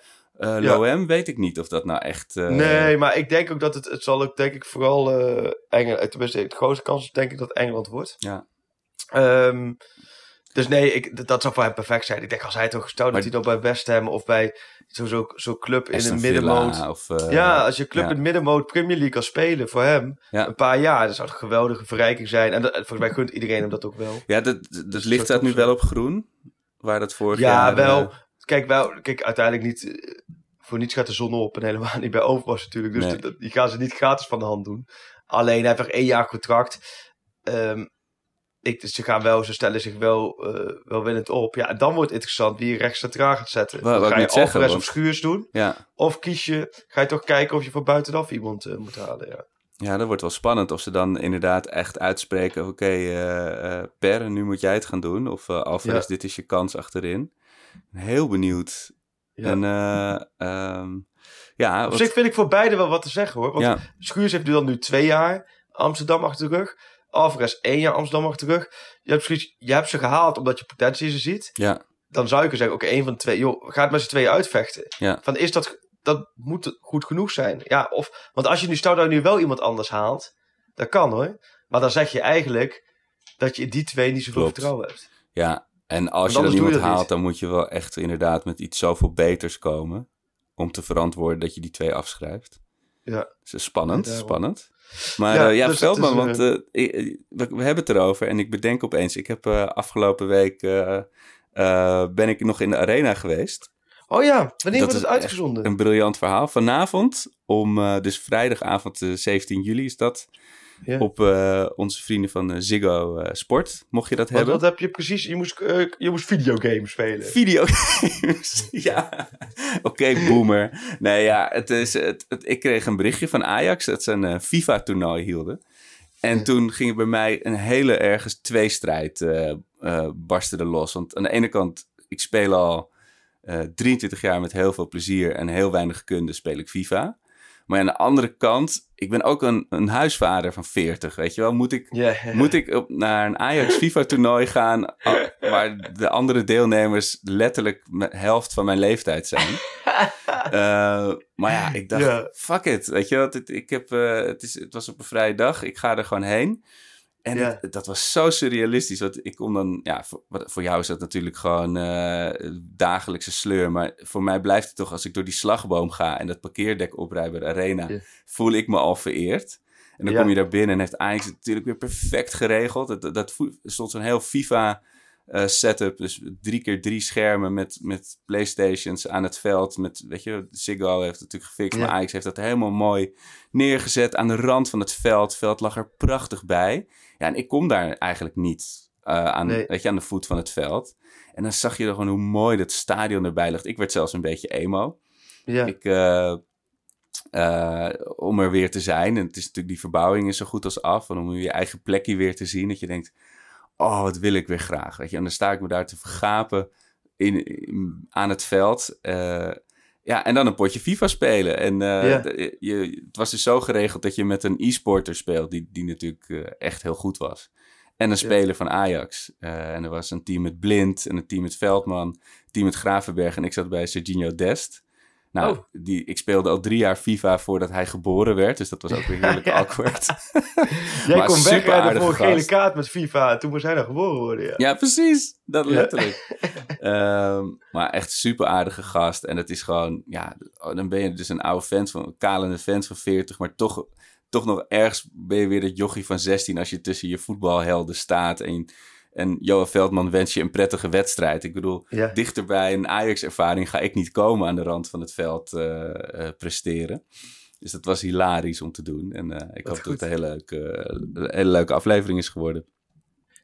Uh, Ja. Loem weet ik niet of dat nou echt... eh, Nee, maar ik denk ook dat het, het zal ook denk ik vooral eh Engeland, tenminste de grootste kans is denk ik dat Engeland wordt. Ja. Ehm, dus nee, ik, dat zou voor hem perfect zijn. Ik denk als hij toch stout Maar- dat hij dan bij West Ham of bij zo'n zo, zo club in een middenmoot. Of, eh, ja, als je club ja. in het middenmoot Premier League kan spelen voor hem Ja. een paar jaar, dat zou het een geweldige verrijking zijn. En dat, volgens mij gunt iedereen hem dat ook wel. Ja, dat, dat zou ligt top nu wel op groen. Waar dat vorig Ja, jaar... wel. eh, Kijk, wel, kijk, uiteindelijk niet. eh, Voor niets gaat de zon op en helemaal niet bij Overmars natuurlijk. Dus Nee. die, die gaan ze niet gratis van de hand doen. Alleen hij heeft één jaar contract. Ehm, ik, dus ze gaan wel, ze stellen zich wel, eh wel winnend op. Ja, en dan wordt het interessant wie je rechts centraal gaat zetten. Wou ik ga je Alvarez want- of Schuurs doen? ja. Of kies je, ga je toch kijken of je van buitenaf iemand eh, moet halen? Ja. ja, dat wordt wel spannend of ze dan inderdaad echt uitspreken... Oké, eh, eh, Per, nu moet jij het gaan doen. Of eh Alvarez, Ja. dit is je kans achterin. Heel benieuwd. Ja. En eh, ehm, ja, Op wat- zich vind ik voor beide wel wat te zeggen hoor. Want Schuurs heeft nu dan nu twee jaar Amsterdam achter de rug. Alvarez één jaar Amsterdam achter de rug. Je hebt, zoiets- je hebt ze gehaald omdat je potentie ze ziet. ja, Dan zou ik zeggen, oké, één van de twee. Joh, ga het met z'n tweeën uitvechten. ja, Van is dat, dat moet goed genoeg zijn. Ja, of, want als je nu je nu wel iemand anders haalt. Dat kan hoor. Maar dan zeg je eigenlijk dat je in die twee niet zoveel Klopt. vertrouwen hebt. ja. En als je dan je iemand haalt, niet. dan moet je wel echt inderdaad met iets zoveel beters komen. Om te verantwoorden dat je die twee afschrijft. Ja. Dus dat is spannend, Ja, spannend. Maar Ja, dus Veldman, het is, want eh, ik- we, we hebben het erover en ik bedenk opeens, ik heb eh, afgelopen week, eh, eh, ben ik nog in de arena geweest. Oh ja, wanneer Dat wordt het uitgezonden? Een briljant verhaal. Vanavond, om eh, dus vrijdagavond eh, 17 juli is dat, Op eh, onze vrienden van eh, Ziggo eh, Sport, mocht je dat hebben. wat heb je precies? Je moest, je moest videogames spelen. Videogames. <laughs> ja. Oké, boomer. Nee, ja, het is, het, het- ik kreeg een berichtje van Ajax dat ze een FIFA-toernooi hielden. En toen ging er bij mij een hele ergens tweestrijd eh eh barsten er los. Want aan de ene kant, ik speel al eh 23 jaar met heel veel plezier en heel weinig kunde speel ik FIFA. Maar aan de andere kant, ik ben ook een, een huisvader van 40, weet je wel. Moet ik moet ik op, naar een Ajax FIFA-toernooi gaan a- waar de andere deelnemers letterlijk de helft van mijn leeftijd zijn? <laughs> Eh, maar ja, ik dacht, fuck it, weet je wel. Het, ik heb, eh, het, is, het was op een vrije dag, ik ga er gewoon heen. En Ja. het- dat was zo surrealistisch. Want ik kom dan, ja, voor, voor jou is dat natuurlijk gewoon eh, dagelijkse sleur. Maar voor mij blijft het toch, als ik door die slagboom ga en dat parkeerdek oprij bij de arena, Ja. voel ik me al vereerd. En dan Ja. kom je daar binnen en heeft Ajax het natuurlijk weer perfect geregeld. Dat, dat, stond zo'n heel FIFA eh, setup. Dus drie keer drie schermen met, met Playstations aan het veld. Met, weet je, Ziggo heeft het natuurlijk gefixt. Ja. Maar Ajax heeft dat helemaal mooi neergezet aan de rand van het veld. Het veld lag er prachtig bij. Ja, en ik kom daar eigenlijk niet eh, aan, Nee. weet je, aan de voet van het veld. En dan zag je er gewoon hoe mooi dat stadion erbij ligt. Ik werd zelfs een beetje emo. ja. Ik, eh, om er weer te zijn. En het is natuurlijk, die verbouwing is zo goed als af. En om je eigen plekje weer te zien. Dat je denkt, oh, wat wil ik weer graag. Weet je? En dan sta ik me daar te vergapen in, in- aan het veld. Eh, ja, en dan een potje FIFA spelen. En eh, Ja. je, het was dus zo geregeld dat je met een e-sporter speelt. Die, die natuurlijk eh, echt heel goed was. En een speler van Ajax. En er was een team met Blind en een team met Veldman. Een team met Gravenberg. En ik zat bij Serginho Dest. Nou, Oh. die, ik speelde al drie jaar FIFA voordat hij geboren werd. Dus dat was ook weer heerlijk <laughs> awkward. <laughs> <laughs> Jij kon aardige voor een gele kaart met FIFA. Toen moest hij nog geboren worden. Ja. Ja, precies. Dat letterlijk. Ehm, maar echt super aardige gast. En het is gewoon, ja, oh, dan ben je dus een oude vent van, een kalende vent van 40, maar toch, toch nog ergens ben je weer dat jochie van 16 als je tussen je voetbalhelden staat. En, en Johan Veldman wens je een prettige wedstrijd. Ik bedoel, Ja. dichter bij een Ajax-ervaring ga ik niet komen aan de rand van het veld eh, eh, presteren. Dus dat was hilarisch om te doen. En eh, ik Dat hoop dat het een hele leuke, hele leuke aflevering is geworden.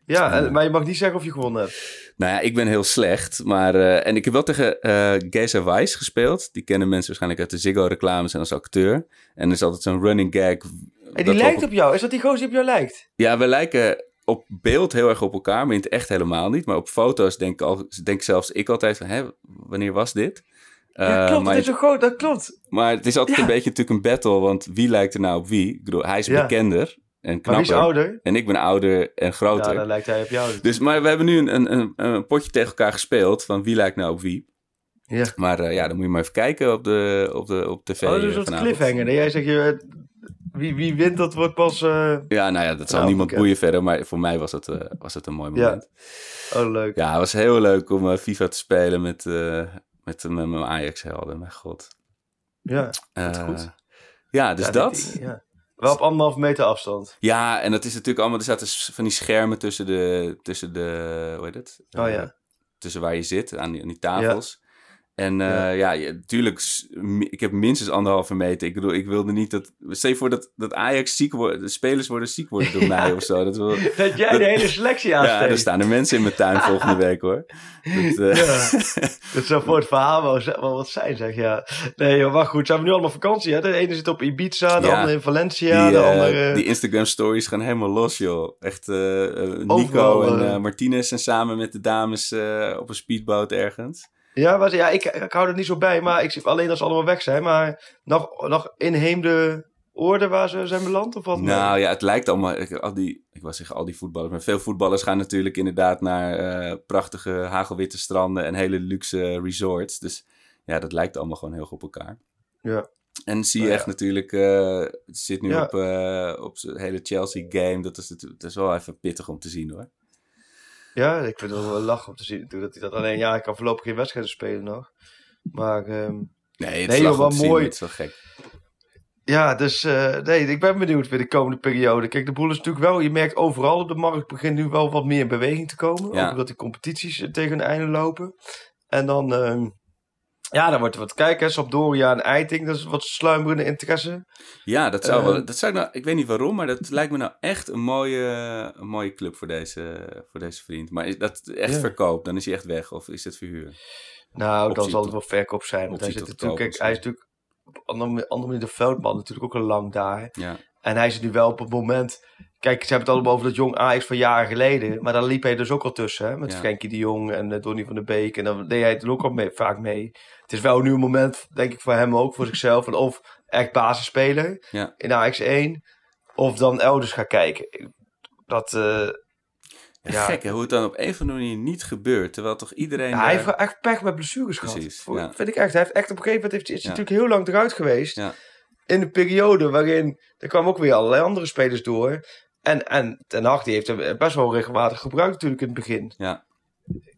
Ja, en- maar je mag niet zeggen of je gewonnen hebt. Nou ja, ik ben heel slecht. Maar, en ik heb wel tegen eh Geza Weiss gespeeld. Die kennen mensen waarschijnlijk uit de Ziggo-reclames en als acteur. En er is altijd zo'n running gag. Dat die lijkt op- op jou. Is dat die gozer die op jou lijkt? Ja, we lijken op beeld heel erg op elkaar, maar in het echt helemaal niet. Maar op foto's denk, al, denk zelfs ik altijd van, hè, wanneer was dit? ja, Eh, klopt. maar, dat is zo groot. Dat klopt. maar het is altijd Ja. een beetje natuurlijk een battle, want wie lijkt er nou op wie? Ik bedoel, hij is Ja. bekender en knapper. is ouder? En ik ben ouder en Ja, groter. dan lijkt hij op jou. Dus, maar we hebben nu een, een, een, een potje tegen elkaar gespeeld van wie lijkt nou op wie. Ja. Maar eh, ja, dan moet je maar even kijken op, de, op, de, op tv. Oh, is een eh, cliffhanger. Jij zegt, je, wie, wie wint, dat wordt pas... eh, Ja, nou ja, dat zal Nou, niemand boeien verder, maar voor mij was het, eh, was het een mooi Ja. moment. Oh, leuk. Ja, het was heel leuk om eh, FIFA te spelen met, met, met mijn Ajax-helden, mijn god. Ja, goed. Ja, dus Ja, dat. ja. Wel op anderhalf meter afstand. Ja, en dat is natuurlijk allemaal... Er zaten van die schermen tussen de... Tussen de hoe heet het? Oh ja. tussen waar je zit, aan die, aan die tafels. En eh, ja, ja, mi- ik heb minstens anderhalve meter. Ik bedoel, ik wilde niet dat... Stel je voor dat, dat Ajax ziek wordt, de spelers worden ziek worden door <laughs> mij of zo. Dat wil, Dat jij dat- de hele selectie ja, aansteekt. er staan er mensen in mijn tuin volgende week hoor. Dat, eh, Ja. <laughs> Dat zou voor het verhaal wel, wat zijn, zeg ja. Nee, joh, maar goed. Zijn we nu allemaal vakantie? Hè? De ene zit op Ibiza, de Ja. andere in Valencia, die, de eh, andere... die Instagram stories gaan helemaal los, joh. Echt, Nico Overal, en Martinez zijn samen met de dames op een speedboot ergens. Ja, maar, ja ik, ik hou er niet zo bij, maar ik zie alleen als ze allemaal weg zijn. Maar nog, nog inheemde orde waar ze zijn beland? Of wat? Nou ja, het lijkt allemaal. ik- Al die, ik wil zeggen al die voetballers, maar veel voetballers gaan natuurlijk inderdaad naar eh, prachtige hagelwitte stranden en hele luxe resorts. Dus ja, dat lijkt allemaal gewoon heel goed op elkaar. Ja. En zie je ja. echt natuurlijk, eh, het zit nu Ja. op, eh op zijn hele Chelsea game. Dat is, natuurlijk- dat is wel even pittig om te zien hoor. Ja, ik vind het wel lachen om te zien dat hij dat alleen... Ja, ik kan voorlopig geen wedstrijden spelen nog. Maar ehm, Nee, het Nee, is joh, wel zien, mooi. het is wel gek. ja, dus eh, nee, ik ben benieuwd voor de komende periode. Kijk, de boel is natuurlijk wel... Je merkt overal op de markt begint nu wel wat meer in beweging te komen. Ja. Ook omdat die competities eh, tegen een einde lopen. En dan... ehm, ja, dan wordt er wat kijken. Sampdoria en Eiting, dat is wat sluimerende interesse. Ja, dat zou Eh, wel. Dat zou ik, nou, ik weet niet waarom, maar dat lijkt me nou echt een mooie, een mooie club voor deze, voor deze vriend. Maar is dat echt Ja. verkoop? Dan is hij echt weg of is het verhuur? Nou, dan zal het wel verkoop zijn. Want hij, zit natuurlijk, kijk, hij is natuurlijk op andere, andere manier de veldman natuurlijk ook al lang daar. Ja, En hij zit nu wel op het moment... Kijk, ze hebben het allemaal over dat jong Ajax van jaren geleden. Maar daar liep hij dus ook al tussen. Hè? Met Ja. Frenkie de Jong en eh, Donny van der Beek. En dan deed hij het ook al mee, vaak mee. Het is wel nu een moment, denk ik, voor hem ook, voor zichzelf. Van of echt basisspeler Ja. in Ajax 1. Of dan elders gaan kijken. Dat... eh, Ja, Ja. gek hè, hoe het dan op een of andere manier niet gebeurt. Terwijl toch iedereen. Ja, hij heeft echt pech met blessures gehad. Precies, ja. Vind ik echt. Hij heeft echt op een gegeven moment heeft, is hij natuurlijk heel lang eruit geweest. In de periode waarin er kwamen ook weer allerlei andere spelers door. En, en Ten Hag die heeft hem best wel regelmatig gebruikt natuurlijk in het begin. Ja.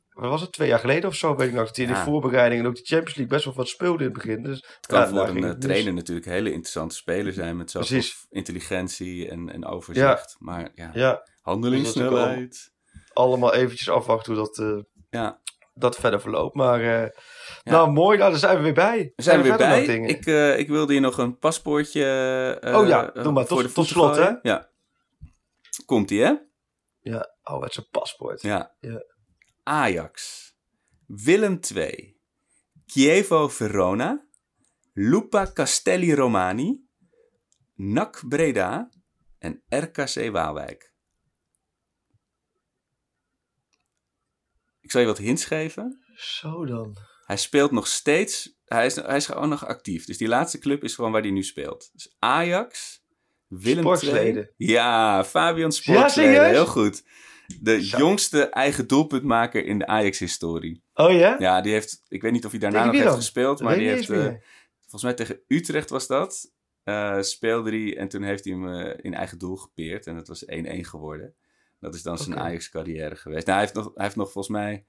Wat was het, twee jaar geleden of zo? Weet ik nog. Dat hij in Ja. de voorbereiding en ook de Champions League best wel wat speelde in het begin. Dus, Het kan ja, voor een eh, het trainer natuurlijk een hele interessante speler zijn. Met zoveel intelligentie en, en overzicht. Maar ja, Ja, handelingssnelheid. allemaal eventjes afwachten hoe dat, eh, Ja, dat verder verloopt. Maar eh, nou mooi, nou, daar zijn we weer bij. we zijn weer bij. Ik, ik wilde hier nog een paspoortje. Oh ja, doe maar. voor Tot- de tot slot, gooien. Ja. Komt ie, hè? Ja, oh, het is een paspoort. Ja. Ja. Ajax. Willem II. Chievo Verona. Lupa Castelli Romani. NAC Breda. En RKC Waalwijk. Ik zal je wat hints geven. Zo dan. Hij speelt nog steeds. Hij is, hij is gewoon nog actief. Dus die laatste club is gewoon waar hij nu speelt. Dus Ajax, Willem Sportsleden. Ja, Fabian Sportsleden. serieus? Heel goed. De jongste eigen doelpuntmaker in de Ajax-historie. Oh ja? Ja, die heeft. Ik weet niet of hij daarna nog heeft gespeeld. Maar die heeft. eh, volgens mij tegen Utrecht was dat. eh, speelde hij. En toen heeft hij hem eh, in eigen doel gepeerd. En dat was 1-1 geworden. Dat is dan zijn. Ajax-carrière geweest. Nou, hij, heeft nog, hij heeft nog volgens mij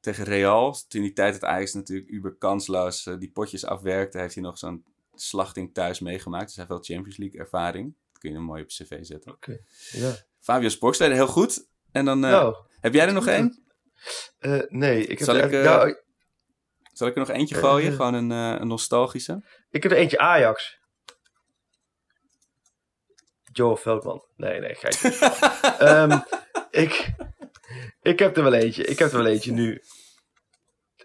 tegen Real, toen die tijd dat Ajax natuurlijk uber kansloos die potjes afwerkte, heeft hij nog zo'n slachting thuis meegemaakt. Dus hij heeft wel Champions League ervaring. Dat kun je hem mooi op cv zetten. Oké. Ja. Fabio Sporkstede, heel goed. En dan, eh, nou, heb jij er nog één? eh, nee, ik heb, Zal er, ik, eh, nou, Zal ik er nog eentje gooien? Gewoon een, een nostalgische. ik heb er eentje Ajax. Joe Veldman. Nee, nee, ga <laughs> Ehm ik, ik heb er wel eentje. Ik heb er wel eentje nu.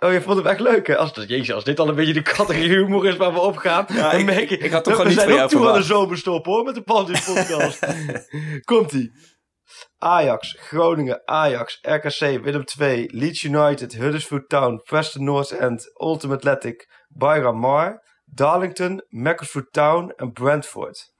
Oh, je vond hem echt leuk, hè? Als, dat- jezus, als dit al een beetje de categorie humor is waar we op gaan, Ja, dan ik- merk ik- ik had toch we gewoon niet zijn ook jou toe aan de zomerstop, hoor, met de Panties podcast. <laughs> Komt-ie. Ajax, Groningen, Ajax, RKC, Willem II, Leeds United, Huddersfield Town, Preston North End, Ultimate Athletic, Bayram Mar, Darlington, Macclesfield Town en Brentford.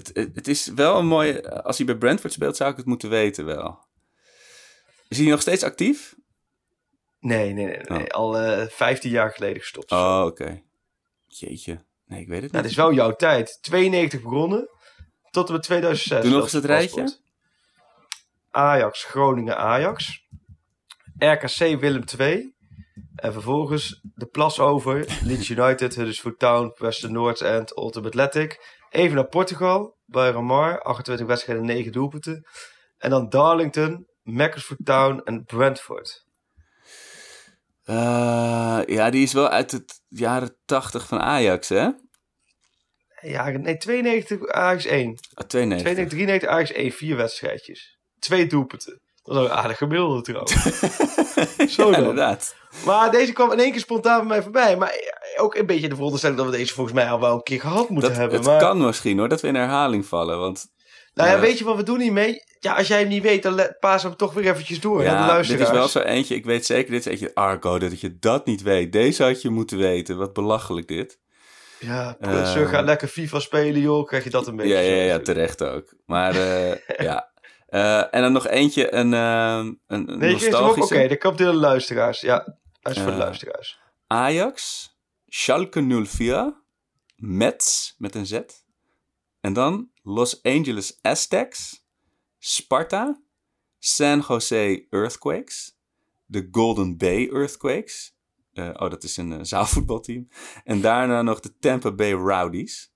Het, het, het is wel een mooi... Als hij bij Brentford speelt, zou ik het moeten weten wel. Is hij nog steeds actief? Nee, nee, nee. nee. Oh. Al eh 15 jaar geleden gestopt. Oh, oké. Jeetje. Nee, ik weet het Nou, niet. dat is wel jouw tijd. 92 begonnen. Tot en met 2006. Doe nog eens het rijtje. Ajax, Groningen, Ajax. RKC, Willem 2. En vervolgens de plas over. Leeds United, <laughs> Huddersfield Town, Western North End, Ultimate Athletic. Even naar Portugal, bij Ramar. 28 wedstrijden, 9 doelpunten. En dan Darlington, Macclesfield Town en Brentford. Eh, ja, die is wel uit de jaren 80 van Ajax, hè? Ja, nee, 92 Ajax 1. Ah, 92. 92, 93 Ajax 1. Vier wedstrijdjes. Twee doelpunten. Dat is ook een aardig gemiddelde trouwens. <laughs> Zo Ja, inderdaad. Maar deze kwam in één keer spontaan bij mij voorbij. Maar ook een beetje de veronderstelling dat we deze volgens mij al wel een keer gehad moeten Dat, hebben. het maar, kan misschien hoor, dat we in herhaling vallen. Want nou ja, ja. weet je wat we doen niet mee? Ja, als jij hem niet weet, dan paas hem toch weer eventjes door. ja, dit is wel zo eentje. Ik weet zeker, dit is eentje Arco, dat je dat niet weet. Deze had je moeten weten. Wat belachelijk dit. Ja, Eh, Sir gaat lekker FIFA spelen, joh. Krijg je dat een beetje. Ja, ja, ja, terecht ook. Maar eh, <laughs> ja. Eh, en dan nog eentje, een, eh, een, Nee, op? Oké, nostalgische. dat komt de luisteraars. Ja, hij is voor de Eh, luisteraars. Ajax, Schalke 04, Mets met een Z. En dan Los Angeles Aztecs, Sparta, San Jose Earthquakes, de Golden Bay Earthquakes. Eh, oh, dat is een zaalvoetbalteam. En daarna nog de Tampa Bay Rowdies.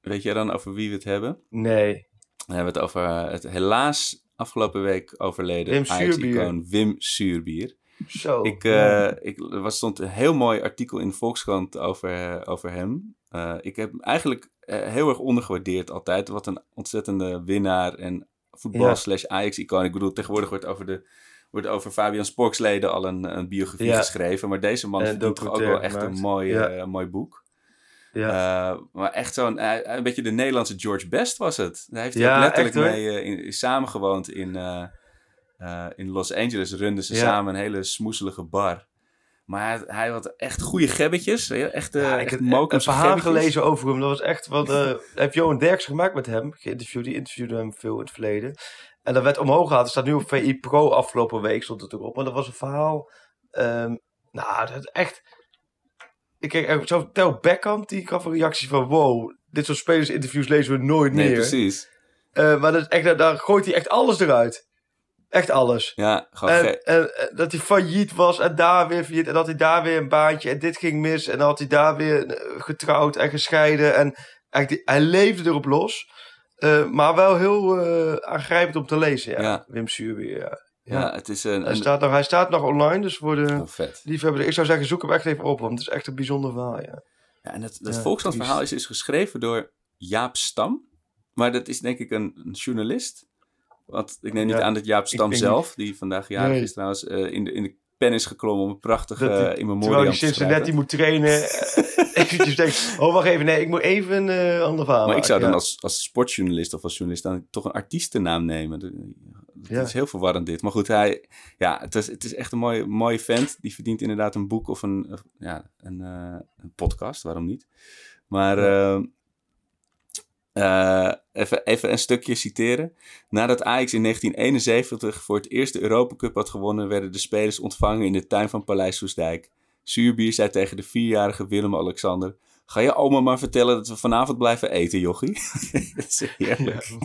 Weet jij dan over wie we het hebben? Nee. Dan hebben we het over eh, het helaas afgelopen week overleden Ajax-icoon Wim Suurbier. Zo. Ik, ja. eh, ik, er was, stond een heel mooi artikel in de Volkskrant over, eh, over hem. Ik heb eigenlijk heel erg ondergewaardeerd altijd. Wat een ontzettende winnaar en voetbal Ja. slash Ajax-icoon. Ik bedoel, tegenwoordig wordt over, de, wordt over Fabian Sporksleden al een, een biografie Ja. geschreven. Maar deze man toch ook wel echt een mooi, Ja. mooi boek. Ja. Eh, maar echt zo'n, eh, een beetje de Nederlandse George Best was het. Daar heeft hij Ja, letterlijk echt, mee eh, in, in- samengewoond in, eh, eh, in Los Angeles. Runden ze Ja. samen een hele smoeselige bar. Maar hij, hij had echt goede gebbetjes. Echt, eh Ja, ik heb een verhaal gelezen over hem. Dat was echt wat. <laughs> eh heeft Johan Derks gemaakt met hem. Geïnterviewd. Die interviewde hem veel in het verleden. En dat werd omhoog gehaald. Het staat nu op VI Pro afgelopen week. Stond het erop. Maar dat was een verhaal. ehm, nou, dat echt. Ik kreeg zo Tel Beckham. Die gaf een reactie van: wow. Dit soort spelersinterviews lezen we nooit Nee, meer. precies. Eh, maar dat is echt, daar gooit hij echt alles eruit. Echt alles. Ja, gewoon En, en, en dat hij failliet was en daar weer failliet. En dat hij daar weer een baantje en dit ging mis. En dan had hij daar weer eh, getrouwd en gescheiden. En eigenlijk, hij leefde erop los. Eh, maar wel heel eh, aangrijpend om te lezen. Ja. Ja. Wim Suurbier, ja. Ja. het is een... Hij, een staat nog, hij staat nog online, dus voor de oh, vet. liefhebbers. Ik zou zeggen, zoek hem echt even op, want het is echt een bijzonder verhaal. Ja. Ja, en dat, dat Ja, Volkskrant-verhaal is, is geschreven door Jaap Stam. Maar dat is denk ik een, een journalist. Want ik neem niet aan dat Jaap ik Stam zelf, die vandaag jarig Nee. is trouwens, eh, in, de, in de pen is geklommen om een prachtige Dat die- uh, in Terwijl memoriam hij te Cincinnati schrijven. moet trainen. eh, <laughs> eventjes denkt, oh wacht even, nee, ik moet even een eh, ander verhaal Maar ik zou dan als, als sportjournalist of als journalist dan toch een artiestennaam nemen. Ja. is heel verwarrend dit. Maar goed, hij, ja, het, is, het is echt een mooie, mooie vent. Die verdient inderdaad een boek of een, ja, een, eh, een podcast, waarom niet. Maar eh, eh, even, even een stukje citeren. Nadat Ajax in 1971 voor het eerst de Europa Cup had gewonnen, werden de spelers ontvangen in de tuin van Paleis Soesdijk. Zuurbier zei tegen de vierjarige Willem-Alexander... Ga je oma maar vertellen dat we vanavond blijven eten, jochie? <laughs> dat is heerlijk. ja.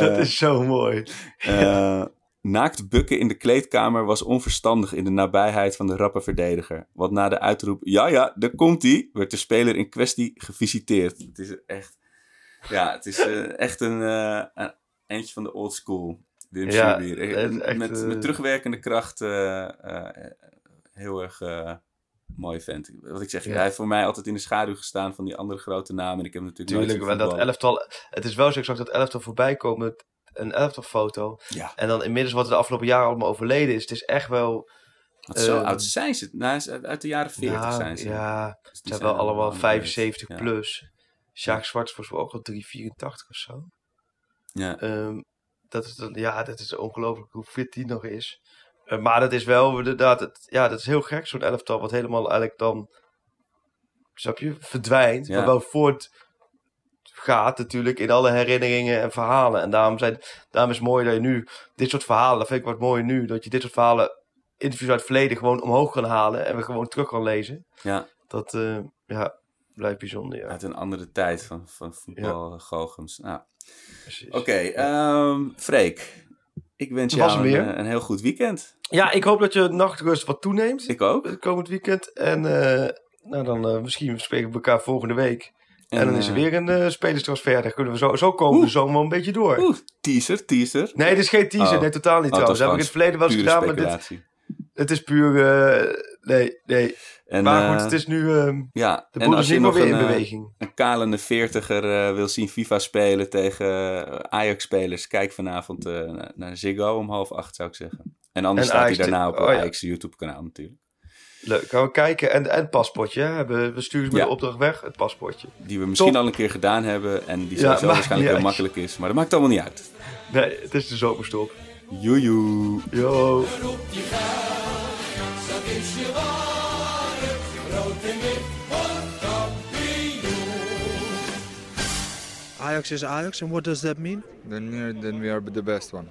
Dat is zo mooi. Eh, naakt bukken in de kleedkamer was onverstandig in de nabijheid van de rappe verdediger. Want na de uitroep, ja ja, daar komt hij, werd de speler in kwestie gevisiteerd. Het is echt, ja, het is eh, echt een, eh, een eentje van de old school. Wim Ja, echt, met, eh, met terugwerkende kracht eh, eh, heel erg eh, mooi vent. Wat ik zeg, Ja. hij heeft voor mij altijd in de schaduw gestaan van die andere grote namen. En ik heb natuurlijk Tuurlijk, maar dat elftal... Het is wel zo, ik zag dat elftal voorbij komen. Een elftalfoto. Ja, En dan inmiddels wat er de afgelopen jaren allemaal overleden is. Het is echt wel... zo eh, oud zijn ze. Nou, uit de jaren 40 ja, zijn ze. Ja, Dus ze zijn wel allemaal dood. 75 Ja. plus. Sjaak Zwart is volgens mij ook al 384 of zo. Ja. Ehm, dat is, ja, dat is ongelooflijk hoe fit die nog is. Eh, maar dat is wel inderdaad... Het, ja, dat is heel gek, zo'n elftal. Wat helemaal eigenlijk dan... Snap je? Verdwijnt. Ja. Maar wel voort, gaat natuurlijk in alle herinneringen en verhalen. En daarom, zijn, daarom is het mooi dat je nu dit soort verhalen, dat vind ik wat mooi nu, dat je dit soort verhalen, interviews uit het verleden gewoon omhoog kan halen en we gewoon terug kan lezen. Ja, Dat eh, ja, blijft bijzonder, ja. uit een andere tijd van, van voetbal, goochems. Nou. Oké, ehm, Freek. Ik wens jou een, weer. eh, een heel goed weekend. Ja, ik hoop dat je nachtrust wat toeneemt Ik ook. het komend weekend. En eh, nou, dan eh, misschien spreken we elkaar volgende week. En, dan is er weer een uh, spelerstransfer. Daar kunnen we zo, zo komen we de zomer wel een beetje door. Oeh, teaser, teaser. Nee, dit is geen teaser. Oh. nee, totaal niet Oh, trouwens. dat heb ik in het verleden wel eens gedaan. Maar dit, het is puur... nee, nee. En, maar eh, goed, het is nu... ehm, ja, de en boel als is je niet meer nog weer een, in eh, beweging. een kalende veertiger eh, wil zien FIFA spelen tegen Ajax-spelers, kijk vanavond eh, naar- Ziggo om half acht, zou ik zeggen. En anders En staat Ajax hij daarna op oh ja. Ajax YouTube-kanaal natuurlijk. Leuk, gaan we kijken. En, en het paspoortje. hè. We, we sturen ze met Ja. de opdracht weg. Het paspoortje. Die we misschien Top. al een keer gedaan hebben en die Ja, waarschijnlijk heel makkelijk is. Maar dat maakt allemaal niet uit. Nee, het is de zomerstop. Joejoe. Yo. Ajax is Ajax, and what does that mean? Then then we are the best one.